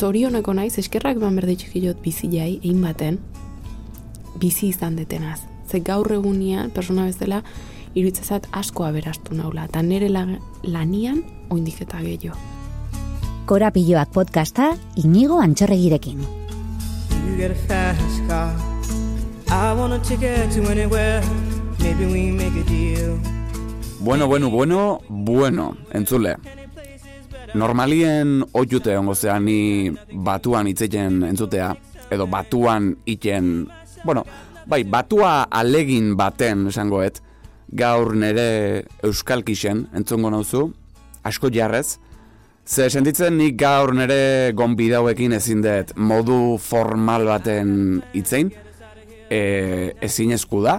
zorioneko naiz, eskerrak eman berditxik bizilai, egin baten, bizi izan detenaz. Ze gaur egunean, persona bezala, iruditzezat asko aberastu naula, eta nire lanian oindik eta gehiago. Korapilloak podcasta, inigo antxorregirekin. You get a fast car I want a ticket to anywhere Maybe we make a deal Bueno, bueno, bueno, bueno, entzule. Normalien oiute ongo zean ni batuan itzeiten entzutea, edo batuan iten, bueno, bai, batua alegin baten esangoet, gaur nere euskalkixen entzungo nauzu, asko jarrez, ze sentitzen nik gaur nere gonbidauekin ezin dut modu formal baten itzein, e, ezin esku da,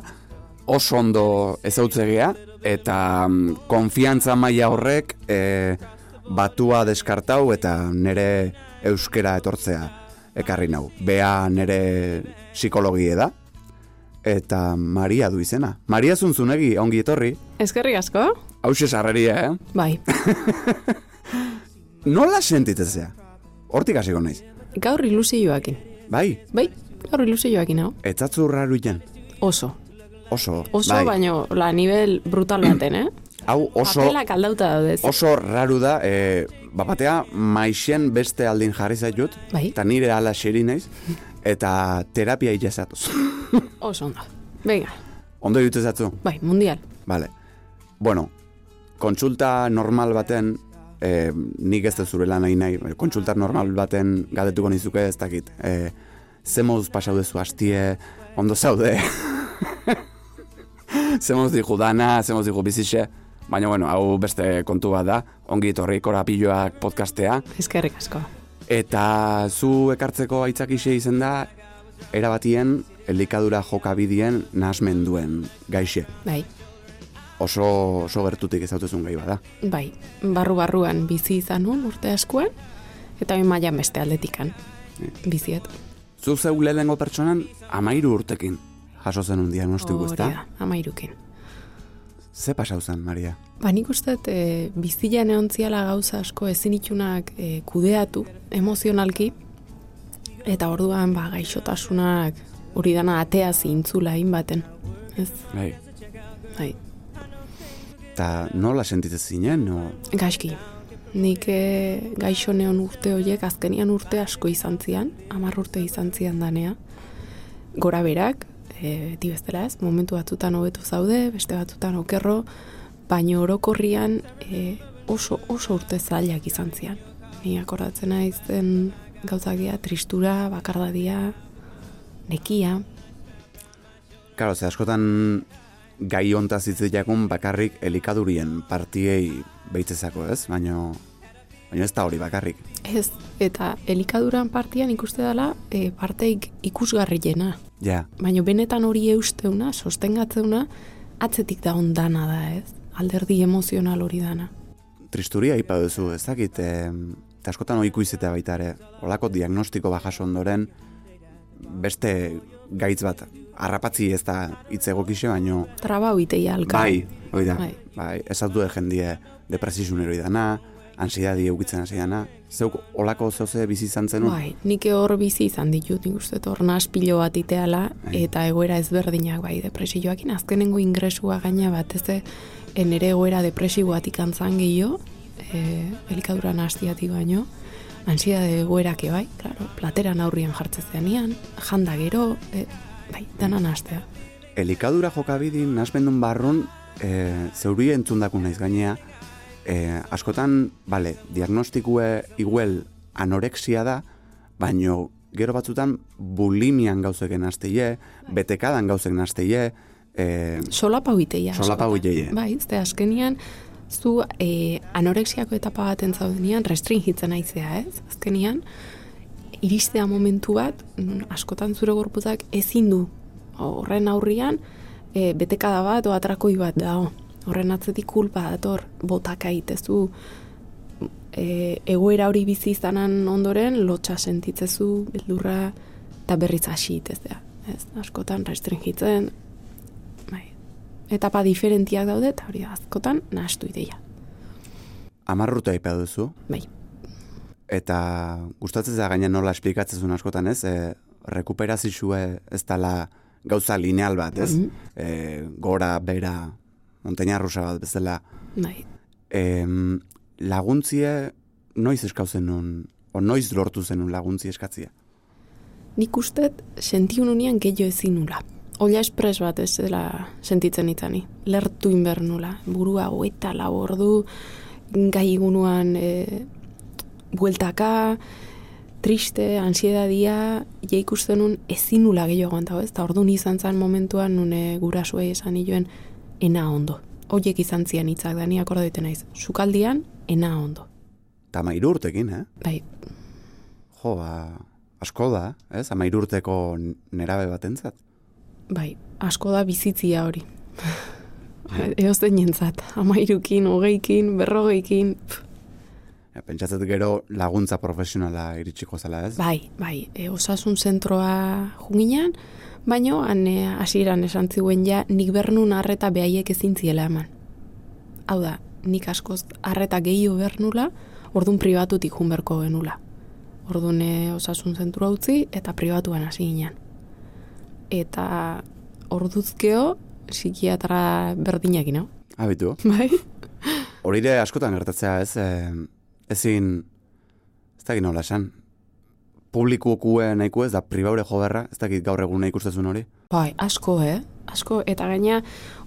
oso ondo ezautzegea, eta mm, konfiantza maila horrek e, batua deskartau eta nere euskera etortzea ekarri nau. Bea nere psikologie da, eta Maria du izena. Maria zuntzunegi, ongi etorri. Ezkerri asko? Hau sarreria, eh? Bai. Nola sentitzea? Hortik hasiko naiz. Gaur ilusioakin. Bai? Bai, gaur ilusioakin, hau. Etzatzu raru jen? Oso. Oso, Oso, bai. baino, la nivel brutal baten, eh? Hau oso, Papelak aldauta daudez. oso raru da, e, bapatea, maixen beste aldin jarri zaitut, Bai. eta nire ala xeri naiz, eta terapia ilazatuz. Oso ondo. Venga, Ondo dute zatzu? bai, mundial. Vale. Bueno, kontsulta normal baten, e, nik ez zure lan nahi nahi, kontsulta normal baten galdetuko nizuke ez dakit. E, ze moduz pasau dezu hastie, ondo zaude. ze moduz diku dana, ze moduz bizixe. Baina, bueno, hau beste kontu bat da, ongi etorri korapilloak podcastea. Ezkerrik asko. Eta zu ekartzeko aitzakixe izen da, erabatien elikadura jokabidien nasmen duen gaixe. Bai, Oso, oso gertutik ezautuzun gai bada. bai. Barru-barruan bizi izan nun urte askoan, eta bain maila beste aldetikan. Biziet. Zu zeu lehenengo pertsonan amairu urtekin jaso zen un diagnostiko, Hori ezta? da, amairukin. Ze pasau zen, Maria? Ba, nik uste e, bizilean egon ziala gauza asko ezin itunak e, kudeatu emozionalki, eta orduan ba, gaixotasunak hori dana atea zintzula baten. Ez, Bai. bai, Ta nola sentitzen zinen, no? gaizki. Nik e, gaixo neon urte horiek azkenian urte asko izan zian, hamar urte izan zian danea. Gora berak, e, beti bestela ez, momentu batzutan hobetu zaude, beste batzutan okerro, baino orokorrian e, oso, oso urte zailak izan zian. Ni akordatzen naiz zen gauzakia, tristura, bakardadia, nekia, Karo, ze askotan gai hontaz hitzitakun bakarrik elikadurien partiei beitzezako, ez? Baina baina ez da hori bakarrik. ez, eta elikaduran partian ikuste dela e, parteik ikusgarriena. Ja, Baina benetan hori eusteuna, sostengatzeuna, atzetik da ondana da, ez? Alderdi emozional hori dana. tristuria ipa duzu, ez dakit, e, eta askotan oiku izatea baita ere, olako diagnostiko bajaso ondoren, beste gaitz bat, harrapatzi ez da hitz egokixe, baino, Traba hoiteia alka. bai, hoi da, Bai. bai, dut jendie depresisun eroi dana, ansiedadi eukitzen hasi dana, zeuk olako zoze bizi izan zenun? Bai, nik hor bizi izan ditut, nik uste hor naspilo bat iteala, Bai. eta egoera ezberdinak bai, depresioakin, azkenengo ingresua gaina bat, ez de, nire egoera depresiboatik antzan gehiago, e, elikadura nastiatik baino, ansiedade egoerake bai, claro, plateran aurrian jartzen zenean, janda gero, e, bai, dana nastea. Elikadura jokabidin nasmendun barrun, e, zeuri entzundaku naiz gainea, e, askotan, bale, diagnostikue iguel anorexia da, baino gero batzutan bulimian gauzeken hasteie, betekadan gauzek hasteie, e, Solapa huiteia. Solapa huiteia. Bai, ze azkenian, zu e, anorexiako etapa baten zaudenean restringitzen naizea, ez? Azkenian, iristea momentu bat, askotan zure gorputzak ezin du. Horren aurrian, e, betekada bat o atrakoi bat da. Horren atzetik kulpa dator, botaka itezu, e, egoera hori bizi izanan ondoren, lotxa sentitzezu, beldurra, eta berriz hasi itezea. Ez, askotan restringitzen, bai. Etapa diferentiak daude, eta hori askotan nahastu ideia. amarruta ipa duzu, Bai, eta gustatzen da gaina nola esplikatzen askotan, ez? E, rekuperazioa ez dela gauza lineal bat, ez? E, gora, bera, montaña rusa bat bezala. Bai. E, laguntzie noiz eskauzen nun, o noiz lortu zenun laguntzi eskatzia? Nik ustet, sentiu nunean gehiago ezin nula. Ola espres bat ez dela sentitzen itzani. Lertu inber nula. Burua hoeta lau ordu, gai gunuan e, bueltaka, triste, ansiedadia, ja ikusten nun ezin nula gehiago aguantau ez, eta orduan izan zen momentuan nune gurasuei esan nioen ena ondo. Oiek izan zian hitzak da, ni akorda naiz. Sukaldian, ena ondo. Eta mairu urtekin, eh? Bai, Jo, ba, asko da, ez? Amairu urteko nerabe batentzat. bai, asko da bizitzia hori. Eozten jentzat, amairukin, hogeikin, berrogeikin, pff, pentsatzet gero laguntza profesionala iritsiko zela, ez? Bai, bai, e, osasun zentroa junginan, baino han hasieran esan ziuen ja nik bernun arreta behaiek ezin ziela eman. Hau da, nik askoz arreta gehiago bernula, ordun pribatutik jun berko genula. Ordun e, osasun zentroa utzi eta pribatuan hasi ginen. Eta orduzkeo psikiatra berdinak no? Abitu. Bai? Hori askotan gertatzea, ez? E, ezin, ez dakit nola esan, publikukue nahiko ez da pribaure joberra, ez dakit gaur egun ikustezun hori. Bai, asko, eh? Asko, eta gaina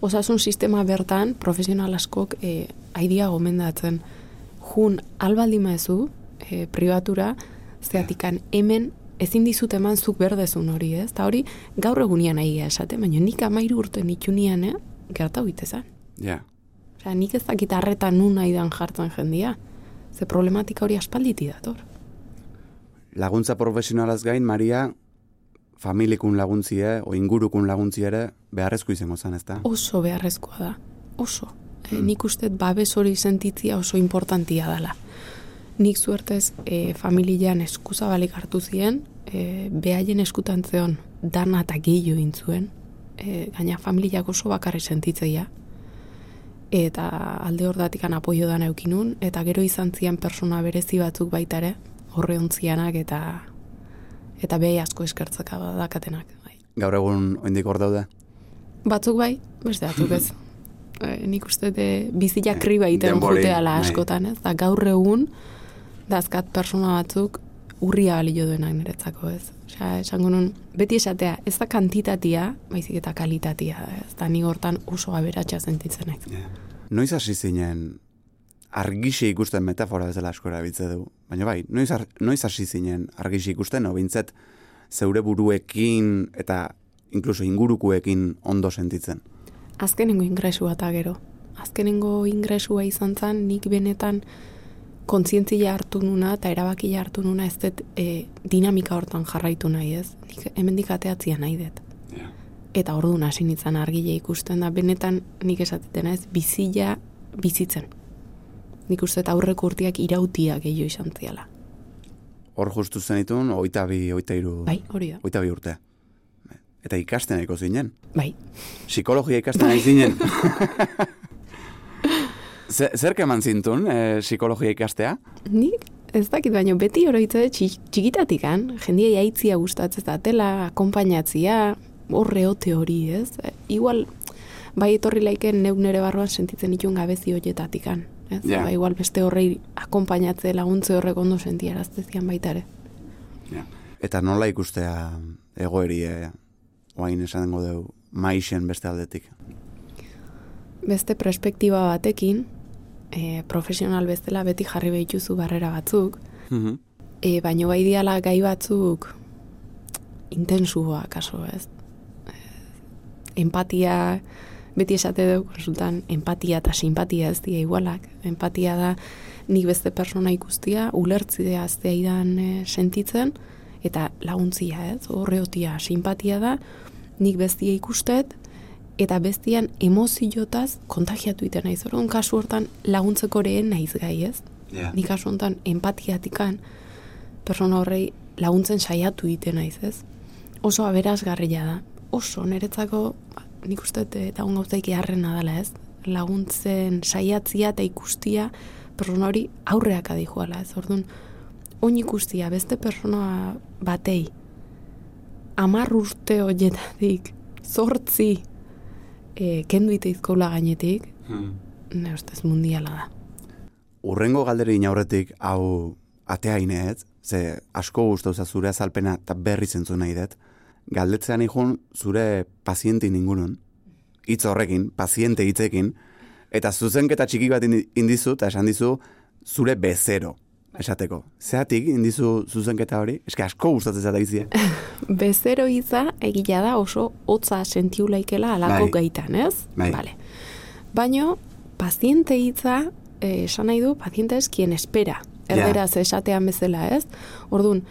osasun sistema bertan, profesional askok e, aidia gomendatzen. Jun, albaldi maezu, e, pribatura, zeatikan hemen ezin dizut eman zuk berdezun hori, ez? Eta hori, gaur egunian nahi esate, baina nik amairu urte nitunian, eh? Gerta zen. Ja, Osea, nik ez dakit arreta nun nahi dan jartzen jendia. Ze problematika hori aspalditi dator. Laguntza profesionalaz gain, Maria, familikun laguntzie, o ingurukun laguntzie ere, beharrezko izango zen, ez da? oso beharrezkoa da. Oso. E, nik uste babes hori sentitzia oso importantia dela. Nik zuertez e, familian eskuzabalik hartu ziren, e, behaien eskutan zeon dana eta gehiago intzuen, e, gaina familiak oso bakarri sentitzeia, eta alde hordatikan apoio dan eukinun, eta gero izan zian persona berezi batzuk baita ere, horre ontzianak eta eta behi asko eskertzaka dakatenak. Bai. Gaur egun oindik hor daude? Batzuk bai, beste batzuk ez. e, nik uste de bizia kriba iten Denbori, juteala bai. askotan, ez? Da gaur egun, dazkat persona batzuk urria balio duenak niretzako, ez? Osea, esango nun, beti esatea, ez da kantitatia, baizik eta kalitatia, ez? Da ni hortan oso aberatsa sentitzen naiz. Noiz hasi zinen, argixe ikusten metafora bezala asko erabiltze du. Baina bai, noiz, ar- noiz hasi zinen argixe ikusten, o bintzet zeure buruekin eta inkluso ingurukuekin ondo sentitzen. Azkenengo ingresua eta gero. Azkenengo ingresua izan zen, nik benetan kontzientzia hartu nuna eta erabakia hartu nuna ez dut e, dinamika hortan jarraitu nahi ez. Nik hemendik ateatzia nahi dut. Eta orduan hasi nintzen argile ikusten da, benetan nik esateten ez, bizila bizitzen. Nik uste eta aurreko urtiak irautia gehiago izan ziala. Hor justu zenitun, oita bi, oita iru, Bai, hori da. oita bi urte. Eta ikasten nahiko zinen. Bai, Psikologia ikasten nahi zinen. Zer, zer eman zintun, e, psikologia ikastea? nik ez dakit baino beti oroitze txikitatikan, jendia jaitzia gustatzen datela, akompainatzia, horre ote hori, ez? E, igual, bai etorri laiken neuk nere barruan sentitzen ditun gabezi horietatikan. Ez? Ja. Ba, igual beste horrei akonpainatze laguntze horrek ondo sentiaraztezian baita ere. Ja. Eta nola ikustea egoeri, e, oain esango dugu, maixen beste aldetik. Beste perspektiba batekin, e, profesional bezala beti jarri behituzu barrera batzuk, Mhm. E, baino bai diala gai batzuk intensua kaso, ez? E, empatia, beti esate dugu konsultan, empatia eta simpatia ez dira igualak. Empatia da nik beste persona ikustia, ulertzidea aztea idan e, sentitzen, eta laguntzia, ez? Horreotia, simpatia da, nik bestia ikustet, eta bestian emoziotaz kontagiatu iten naiz. Orduan kasu hortan laguntzeko reen naiz gai, ez? Ja. Nik kasu honetan empatiatikan persona horrei laguntzen saiatu egiten naiz, ez? Oso aberazgarria da. Oso niretzako nik uste dut, eta on gauzaik eharrena dela, ez? Laguntzen saiatzia eta ikustia persona hori aurreak adijoala, ez? Orduan, oin ikustia beste persona batei amar urte horietatik zortzi e, kendu iteizkola gainetik, ne ustez mundiala da. Urrengo galderi inaurretik hau atea inez, ze asko guztauza zure azalpena eta berri zentzu nahi dut, galdetzean ikun zure pazienti ingunun, hitz horrekin, paziente hitzekin, eta zuzenketa txiki bat indi- indizu, eta esan dizu, zure bezero, esateko. Zeatik indizu zuzenketa hori? Eske asko gustatzen zata izie. Bezero hitza egila da oso hotza sentiulaikela alako Bai. gaitan, ez? Bai. Vale. Baino, paziente hitza, eh, esan nahi du, paziente ez quien espera. Erderaz esatean bezala, ez? Orduan,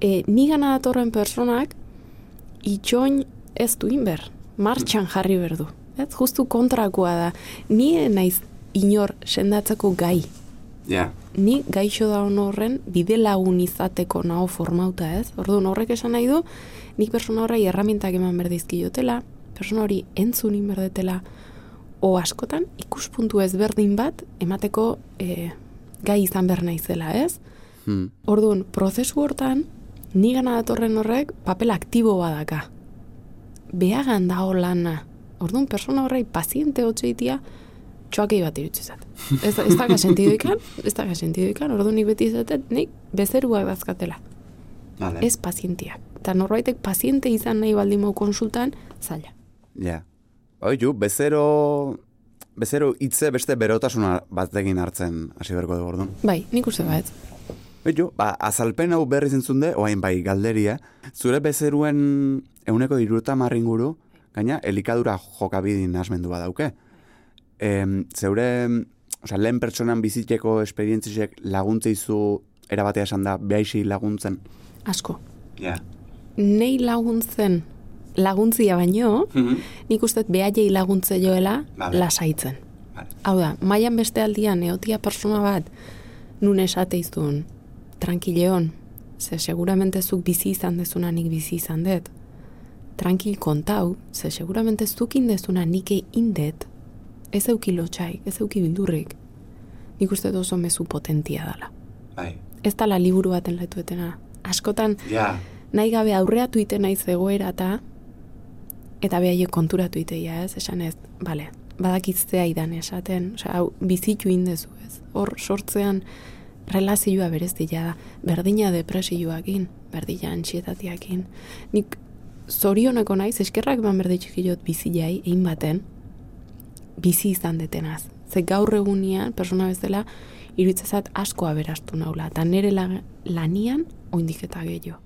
e, ni gana datorren personak, itxoin ez du inber, martxan jarri berdu. Ez? Justu kontrakoa da. Ni naiz inor sendatzeko gai. Ja. Ni gaixo da horren bide lagun izateko nago formauta ez. Orduan horrek esan nahi du, nik persona horrei erramintak eman berdizkiotela, persona hori entzunin berdetela, o askotan ikuspuntu ezberdin bat emateko e, gai izan behar naizela ez. Hmm. Orduan, prozesu hortan, ni gana datorren horrek papel aktibo badaka. Beagan dago lana. Orduan, persona horrei paziente hotxeitia, txoakei bat irutzi zat. Ez, ez daga sentido ikan, ez daga sentido ikan, orduan nik beti izatet, nik bezeruak dazkatela, Vale. ez pazientiak. Eta norbaitek paziente izan nahi baldin mau konsultan, zaila. Ja. Oiu, bezero... Bezero hitze beste berotasuna batekin hartzen hasi berko dugu orduan. Bai, nik uste bat. Beitu, ba, azalpen hau berri zentzunde, oain bai galderia, zure bezeruen euneko iruta marringuru, gaina elikadura jokabidin asmendua dauke. Em, zeure, osea, lehen pertsonan bizitzeko esperientzisek laguntzeizu erabatea esan da behaixi laguntzen. Asko. Ja. Nei laguntzen laguntzia baino, nik uste behaiei laguntze joela Vale. lasaitzen. Vale. Hau da, mailan beste aldian eotia persona bat nun esateizun, tranquileon, ze seguramente zuk bizi izan dezuna nik bizi izan dut. Tranquil kontau, ze seguramente zuk indezuna nik indet, ez euki lotxaik, ez euki bildurrik. Nik uste oso mezu potentia dala. Bai. Ez dala liburu baten letuetena. Askotan, Ja. nahi gabe aurreatu ite naiz egoera eta eta behaiek konturatu iteia ez, esan ez, bale, badakitzea idan esaten, osea, hau bizitu indezu ez. Hor sortzean relazioa berezia da, berdina depresioakin, berdina antsietatiakin. Nik zorioneko naiz, eskerrak eman berditxikilot biziai, egin baten, bizi izan detenaz. Ze gaur egunean, persona bezala, iruditzezat asko aberastu naula, eta nire la, lanian oindik eta gehiago.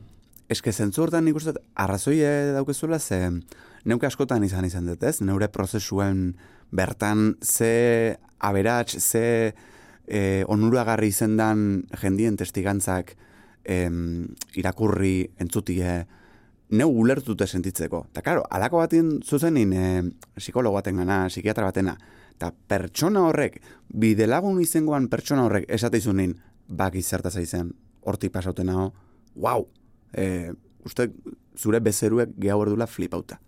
Eske zentzu hortan nik uste arrazoi daukezula ze neuke askotan izan izan dut ez, neure prozesuen bertan ze aberats, ze e, onuragarri izendan jendien testigantzak em, irakurri entzutie, neu ulertute sentitzeko. Eta karo, alako batin zuzenin e, psikologo baten gana, psikiatra batena, eta pertsona horrek, bidelagun izengoan pertsona horrek esateizunin, baki zertaz aizen, hortik pasauten hau, wow, e, uste zure bezeruek gehiago erdula flipauta.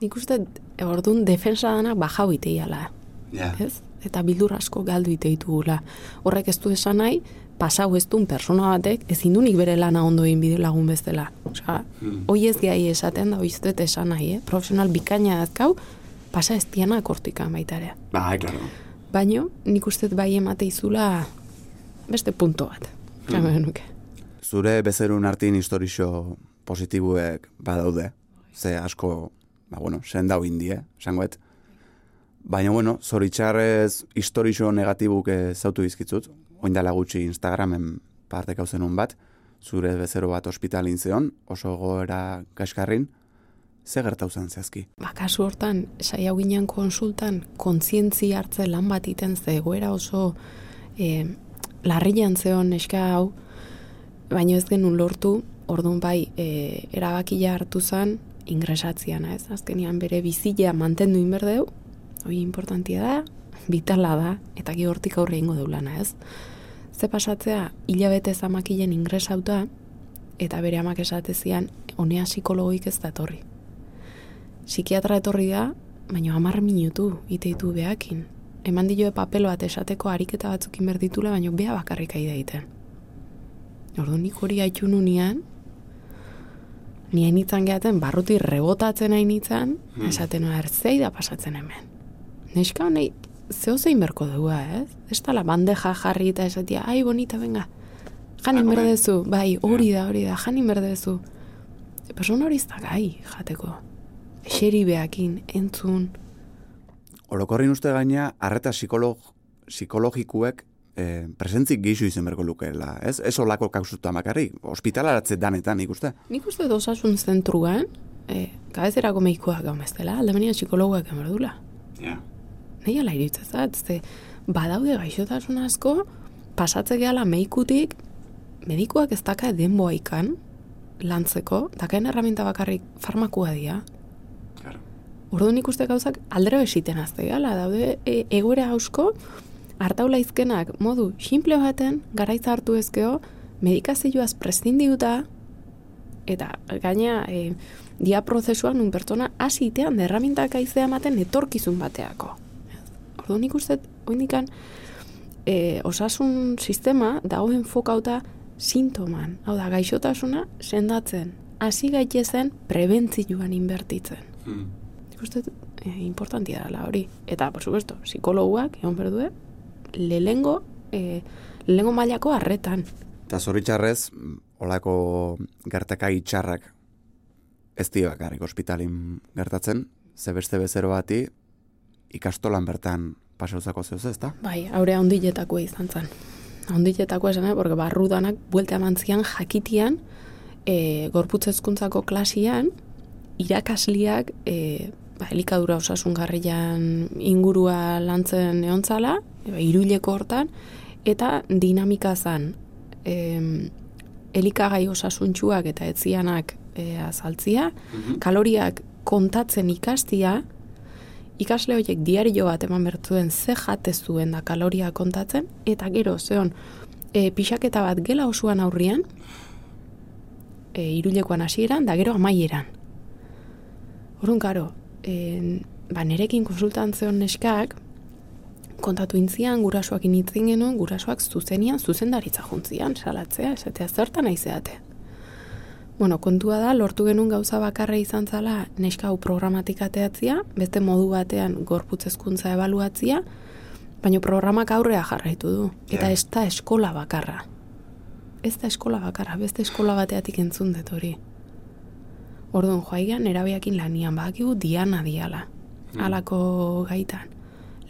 Nik uste, orduan, defensa danak bajau iteiala, Ja. ez? Eta bildur asko galdu iteitugula. Horrek ez du esan nahi, pasau ez duen persona batek, ezin du nik bere lana ondo egin bide lagun bezala. Osea, hoi ez gai esaten da, hoi ez dut esan nahi, eh? Profesional bikaina azkau, pasa ez diana kortika baitarea. Bai, klaro. Baino, nik uste bai emate izula beste punto bat. Mm. nuke. Zure bezerun artin historixo positibuek badaude, ze asko, ba bueno, sendau indie, esangoet. Baina, bueno, zoritxarrez historixo negatibuk eh, zautu izkitzut, oindala gutxi Instagramen partek hau zenun bat, zure bezero bat ospitalin zeon, oso goera kaskarrin, ze gertau zen zehazki. Ba, kasu hortan, saia ginen konsultan, kontzientzia hartze lan bat iten ze egoera oso e, larrian zeon eska hau, baino ez genuen lortu, orduan bai, e, erabakia hartu zen, ingresatziana ez, azkenian bere bizila mantendu inberdeu, hori importantia da, vitala da, eta gi hortik aurre ingo deulana ez. Ze pasatzea, hilabete zamakilen ingresauta, eta bere amak esatezian, honea psikologoik ez datorri. Psikiatra etorri da, baina hamar minutu iteitu behakin. Eman dioe papel bat esateko ariketa batzuk inberditula, baina bea bakarrik aida egiten. Ordu nik hori haitu nunean, ni hainitzan gehaten, barruti rebotatzen hainitzan, esaten noa, erzei da pasatzen hemen. Neska honei, zeo zein berko dugua, ez? Ez tala bandeja jarri eta esatia, ai, bonita, venga, janin Ah, berdezu, bai, hori da, hori da, janin berdezu. Persona hori ez da gai, jateko. Eseri behakin, entzun, Orokorrin uste gaina, arreta psikolog, psikologikuek eh, presentzik gehiago izen berko lukeela, ez? Ez olako kausuta makarrik, ospitalaratze danetan ikuste. Nik uste dut osasun zentruan, e, kabezerako medikoak gau meztela, aldamenia psikologoak emerdula. Ja. Nei ala iruditzen zait, ze badaude gaixotasun asko, pasatze gehala meikutik, medikoak ez daka denboa ikan, lantzeko, dakaen erraminta bakarrik farmakua dia. Claro. Ordu nik uste gauzak aldero esiten azte gala, daude e, egoera hausko, hartaula izkenak modu simple baten, garaitza hartu ezkeo, medikazioaz prescindiuta, eta gaina e, dia prozesuan un pertsona hasitean derramintak aizea ematen etorkizun bateako. Ordu nik uste, oindikan, e, osasun sistema dago enfokauta sintoman. Hau da, gaixotasuna sendatzen. Hasi gaitezen prebentzioan inbertitzen. Hmm. Nik uste, e, importantia dela hori. Eta, por supuesto, psikologuak, egon berdue, lehengo, e, lehengo mailako harretan. Eta zoritxarrez, olako gertaka itxarrak ez di bakarrik ospitalin gertatzen, ze beste bezero bati ikastolan bertan pasauzako zeuz ez da? Bai, aurea ondiletakoa izan zen. Ondiletakoa esan, eh, porque barrudanak buelta eman zian jakitian, e, gorputz hezkuntzako klasian, irakasliak e, ba, elikadura osasungarrian ingurua lantzen eontzala, e, ba, iruileko hortan, eta dinamika zan, em, elikagai osasuntxuak eta etzianak e, azaltzia, kaloriak kontatzen ikastia, ikasle horiek diario bat eman bertzuen ze jate zuen da kaloria kontatzen, eta gero, zeon, e, pixaketa bat gela osoan aurrian, e, irulekoan hasieran, da gero amaieran. Orduan, karo, e, ba, nerekin konsultantzeon neskak, kontatu intzian, gurasoak initzin genuen, gurasoak zuzenian, zuzendaritza juntzian, salatzea, esatea zertan aizeate. Bueno, kontua da, lortu genuen gauza bakarra izan zala neska hau programatik ateatzia, beste modu batean gorputz hezkuntza ebaluatzia, baina programak aurrea jarraitu du. Eta Ja. ez da eskola bakarra. Ez da eskola bakarra, beste eskola bateatik entzun dut hori. Orduan, joaigan erabeakin lanian, badakigu diana diala, halako gaitan.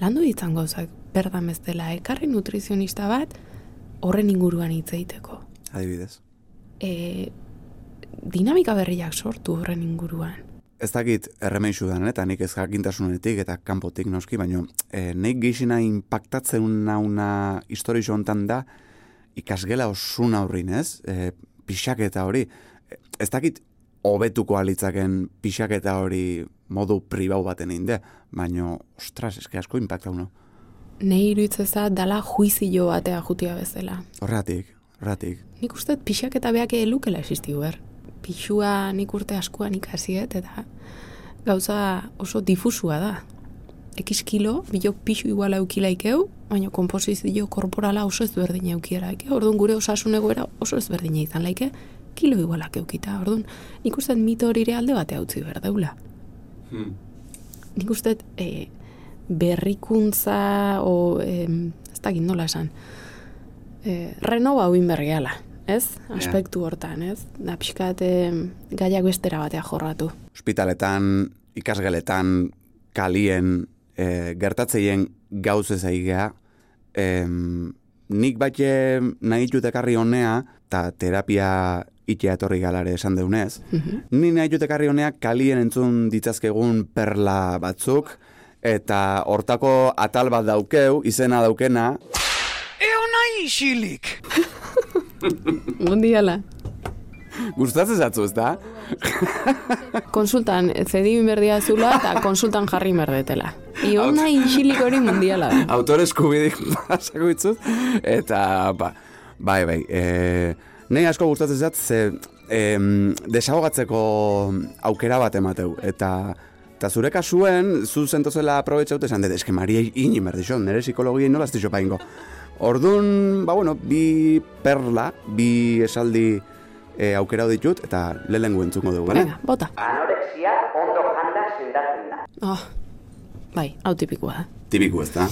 Landu ditzan gauzak, berdan bestela, ekarri nutrizionista bat, horren inguruan hitz egiteko. Adibidez. E, dinamika berriak sortu horren inguruan. Ez dakit erremeixu dan, eta nik ez jakintasunetik eta kanpotik noski, baina e, nik gixina impactatzen nauna historio hontan da ikasgela osun aurrin, ez? E, pixaketa hori. Ez dakit hobetuko alitzaken pixaketa hori modu pribau baten inde, baina, ostras, eske asko impactau no. Nei iruditzeza dala juizio batea jutia bezala. Horratik, horratik. Nik uste pixak eta beak elukela existigu ber. Pixua nik urte askoan ikasiet eta gauza oso difusua da. Ekiz kilo, bilok pixu iguala eukila ikeu, baina komposizio korporala oso ezberdina eukiera ike. Orduan gure osasun egoera oso ezberdina izan laike, kilo igualak eukita. Orduan nik uste mito hori alde batea utzi behar daula. Nik uste e, berrikuntza o em, ez dakit nola esan e, renova hauin berriala, ez? Aspektu hortan, ez? Da pixkat gaiak bestera batea jorratu. Hospitaletan, ikasgeletan, kalien, e, gertatzeien gauz ez aigea, em, nik batxe nahi jutekarri honea, eta terapia itea etorri galare esan deunez, ni nahi jutekarri honea kalien entzun ditzazkegun perla batzuk, eta hortako atal bat daukeu, izena daukena, Mundiala. gustatzen zatzu, ez da? Konsultan zedin berdia zula eta konsultan jarri merdetela. Iona inxilik hori mundiala da. autore eskubidik pasako ditzut, eta ba, bai, bai, e, nahi asko gustatzen zat, ze em, desahogatzeko aukera bat emateu, eta eta zure kasuen, zu zentozela aprobetxaut esan dut, eske Maria ini berdixo, nire psikologiei nola ez dixo paingo. Orduan, ba bueno, bi perla, bi esaldi e, aukera ditut, eta lehenengo entzuko dugu, bale? Venga, bota. Anorexia ondo janda sendatzen da. Oh, bai, hau tipikoa da. Tipiku ez da.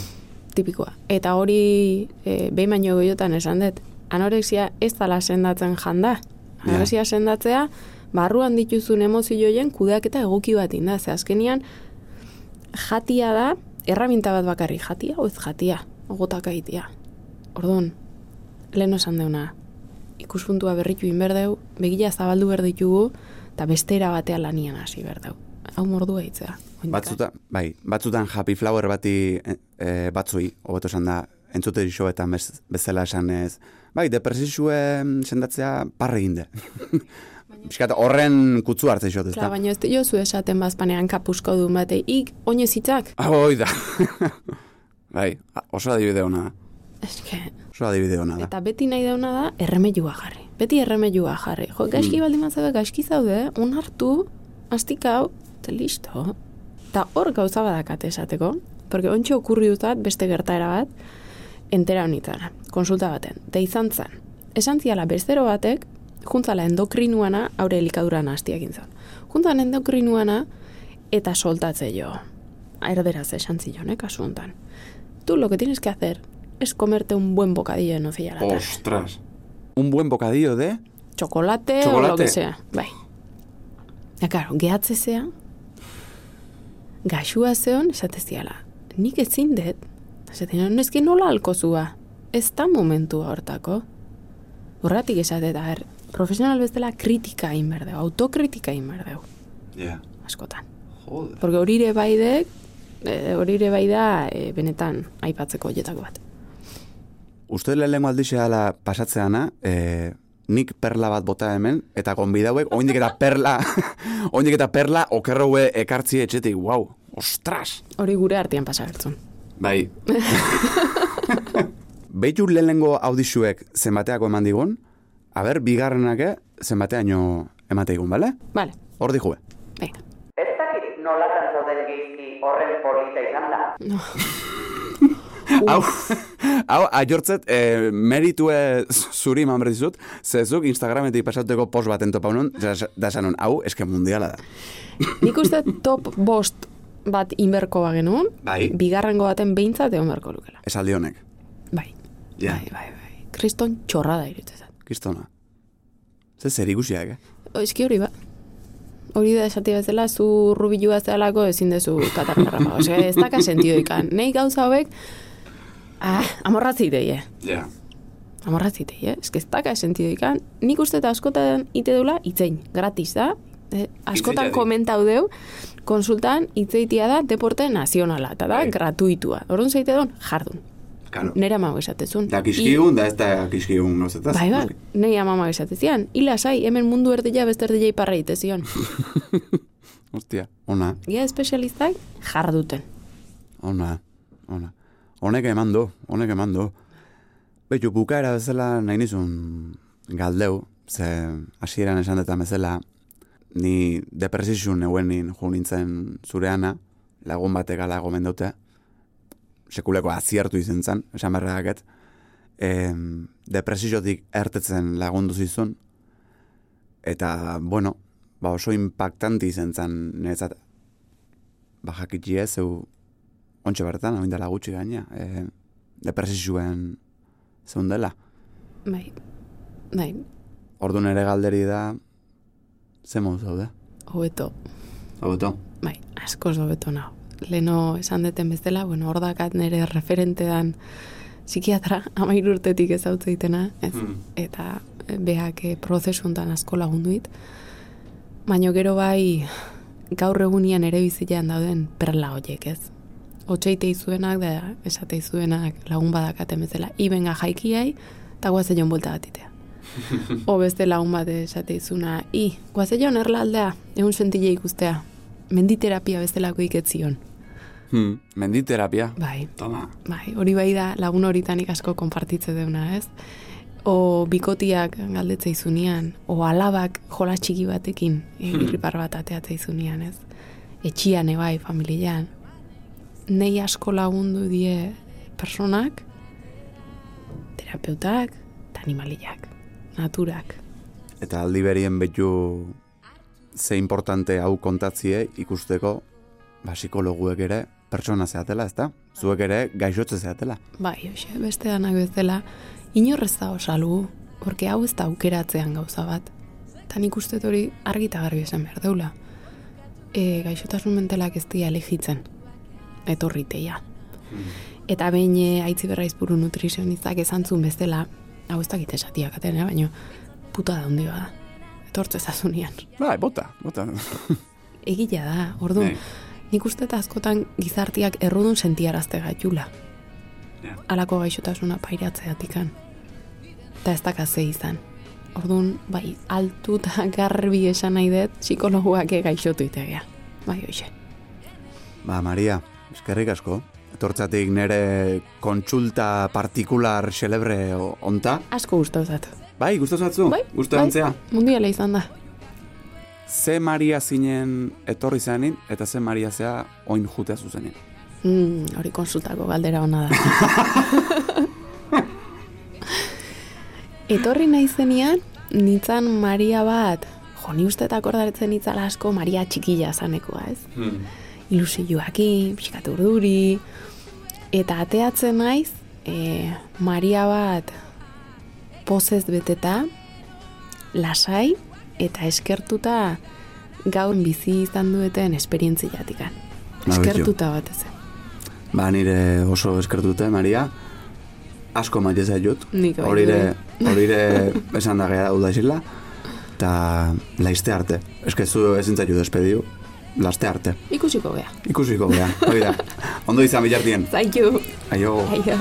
Tipikoa. Eta hori, e, behin baino gehiotan esan dut, anorexia ez dala sendatzen janda. Anorexia sendatzea, barruan dituzun emozioen kudeaketa egoki bat inda. Ze azkenian, jatia da, erraminta bat bakarri, jatia o ez jatia, ogotak aitia. Orduan, lehen esan deuna, ikuspuntua berritu inberdeu, begila zabaldu berditugu, eta bestera batea lanian hasi berdeu. Hau mordua hitzea. Batzuta, bai, batzutan happy flower bati e, e, batzui, hobeto esan da, entzute dixo eta bez, bezala esan ez, bai, depresizue sendatzea parre eginde. Piskat, horren kutzu hartzen xot, ez da? baina ez jozu esaten bazpanean kapusko du bate, ik, oinez hitzak. Ah, hoi da. bai, oso adibide hona da. Eske, Oso adibide hona da. eta beti nahi dauna da, erremedua jarri. Beti erremedua jarri. Jo, gaizki baldin mazaude, gaizki zaude, onartu, astik hau, eta listo. Eta hor gauza badakate esateko, porque ontsi okurri dutat beste gertaera bat, entera honitzara, konsulta baten. Eta izan zen, esan ziala bestero batek, juntzala endokrinuana aure elikaduran hastiak intzan. Juntzan endokrinuana eta soltatze jo. Erderaz esan zion, eh, kasu hontan. Tú lo que tienes que hacer es comerte un buen bocadillo de nocilla a la tarde. Ostras. Un buen bocadillo de... Chocolate, o Chocolate. lo que sea. Bai. Ja, claro, gehatze gaxua zeon, esate ziala, nik ezin dut, esate ziala, neski nola alkozua, ez da momentua hortako. Horratik esate da, er, profesional bezala kritika egin berdeu, autokritika egin berdeu, Ja. askotan. Joder. Porque hori ere bai dek, e, hori ere bai da e, benetan aipatzeko hoietako bat. Uste lehenengo aldixeala pasatzeana, e, nik perla bat bota hemen, eta gonbidauek, oindik eta perla, oindik eta perla okerroue ekartzi etxetik, wow, ostras! Hori gure artean pasagertzun. Bai. Beitu lehenengo audixuek zenbateako eman digun, aber, bigarrenake zenbateaino emateigun, bale? Vale, Hor dihue. venga. Ez dakit nolatan zauden geizki horren polita izan da. Hau, hau, aiortzet, e, meritue zuri eman behar dizut, zezuk Instagrametik pasateko post bat entopa honon, da esan hau, eske mundiala da. Nik uste top bost bat inberko bagenun, Bai. bigarrengo baten behintzat egon beharko lukela. Esaldi honek, Bai. Ja. Bai, bai, bai. Kriston txorra da irutzen. kistona. Ze zer ikusiak, eh? Eski hori ba. Hori da esati bezala, zu rubilua zehalako ezin dezu katarrama. Ose, ez daka sentido ikan. Nei gauza hauek, ah, amorratzi deie. Ja. Amorratzi deie. Ez que ez daka sentido ikan. Nik uste eta askotan ite dula, itzein. Gratis da. Eh, askotan komentau deu, konsultan itzeitia da deporte nazionala, eta da Bai. gratuitua. Orduan zeite don, jardun. Claro. Nera mago esatezun. Da kiskigun, da ez da kiskigun gauzetaz. Bai, bai, nei amama esatezian. Ila sai, hemen mundu erdila beste erdila iparra itezion. Ostia, ona, Gia espezialistak jarduten. ona, ona. Honek eman du, honek eman du. Beitu, bukaera bezala nahi nizun galdeu, ze hasieran esan detan bezala, ni depresizun eguenin jo nintzen zureana, lagun batek ala gomendute, sekuleko aziertu izen zen, esan berregaket, e, depresizotik ertetzen lagundu zizun, eta, bueno, ba oso impactanti izen zen niretzat, ba jakitxi ez, zeu, ontsa bertan, hain dela gutxi gaina, e, depresizuen zeun dela. Bai, bai, Ordu nere galderi da, ze modu zaude? hobeto, Hobeto. bai, askoz hobeto nao. Leno esan deten bezala, bueno, hor dakat nire referente dan psikiatra, amairu urtetik ezautze itena, ez? Hmm. Eta behak eh, prozesu hontan asko lagunduit. Baina gero bai gaur egunian ere bizilean dauden perla hoiek, ez? Otseite izuenak da esate izuenak lagun badakaten bezala. Ibenga jaikiai eta guazelon buelta bat itea. o beste lagun bat esate izuna, i, guazelon erla aldea, egun sentile ikustea. Menditerapia bestelako iketzion. Hmm. Menditerapia. Bai, Toma. bai, hori bai da lagun horitanik asko konpartitze deuna, ez? O bikotiak galdetze izunean, o alabak jola txiki batekin irripar bat ateatze izunean, ez? Etxian ebai, familian. Nei asko lagundu die personak, terapeutak eta animaliak, naturak. Eta aldi berien betu ze importante hau kontatzie ikusteko ba, psikologuek ere pertsona zeatela, ezta? Zuek ere gaixotze zeatela. Bai, hoxe, beste danak bezala, inorrez da osalu, porque hau ez da aukeratzean gauza bat. Eta nik uste dut hori argi eta garbi esan behar deula. E, gaixotasun mentalak ez dira elegitzen, etorriteia. Eta behin e, aitzi berraizburu nutrizionistak esan zuen bezala, hau ez dakit esatiak atena, baina puta da hundi bada. Etortze zazunian. Bai, bota, bota. Egila da, orduan, Bai. nik uste eta askotan gizartiak errudun sentiarazte gaitula. Ja. Alako gaixotasuna pairatzeatikan. Eta ez dakaze izan. Orduan, bai, altu eta garbi esan nahi dut, psikologuak gaixotu itegea. Bai, hoxe. Ba, Maria, eskerrik asko. Etortzatik nere kontsulta partikular celebre onta. Asko gustatu zat. Bai, gustatu zatzu? Bai, Gustu bai, antzea? mundiala izan da. Ze Maria zinen etorri zenin, eta ze Maria zea oin jutea zuzenin. Mm, hori konsultako galdera ona da. Etorri nahi zenian, nintzan Maria bat, jo, ni uste eta akordaretzen nitzala asko Maria txikila zanekoa, ez? Ilusioakin, pixkat urduri, eta ateatzen naiz, e, Maria bat pozez beteta, lasai, eta eskertuta gaur bizi izan dueten esperientziatikan. Eskertuta bat ez. Ba, nire oso eskertute, Maria. Asko maite bai, Horire, horire esan da gea da isila. Ta laiste arte. Eskezu ezin zaitu despediu. Laste arte. Ikusiko gea. Ikusiko gea. Hori da. Ondo izan bilartien. Zaitu. Aio. Aio.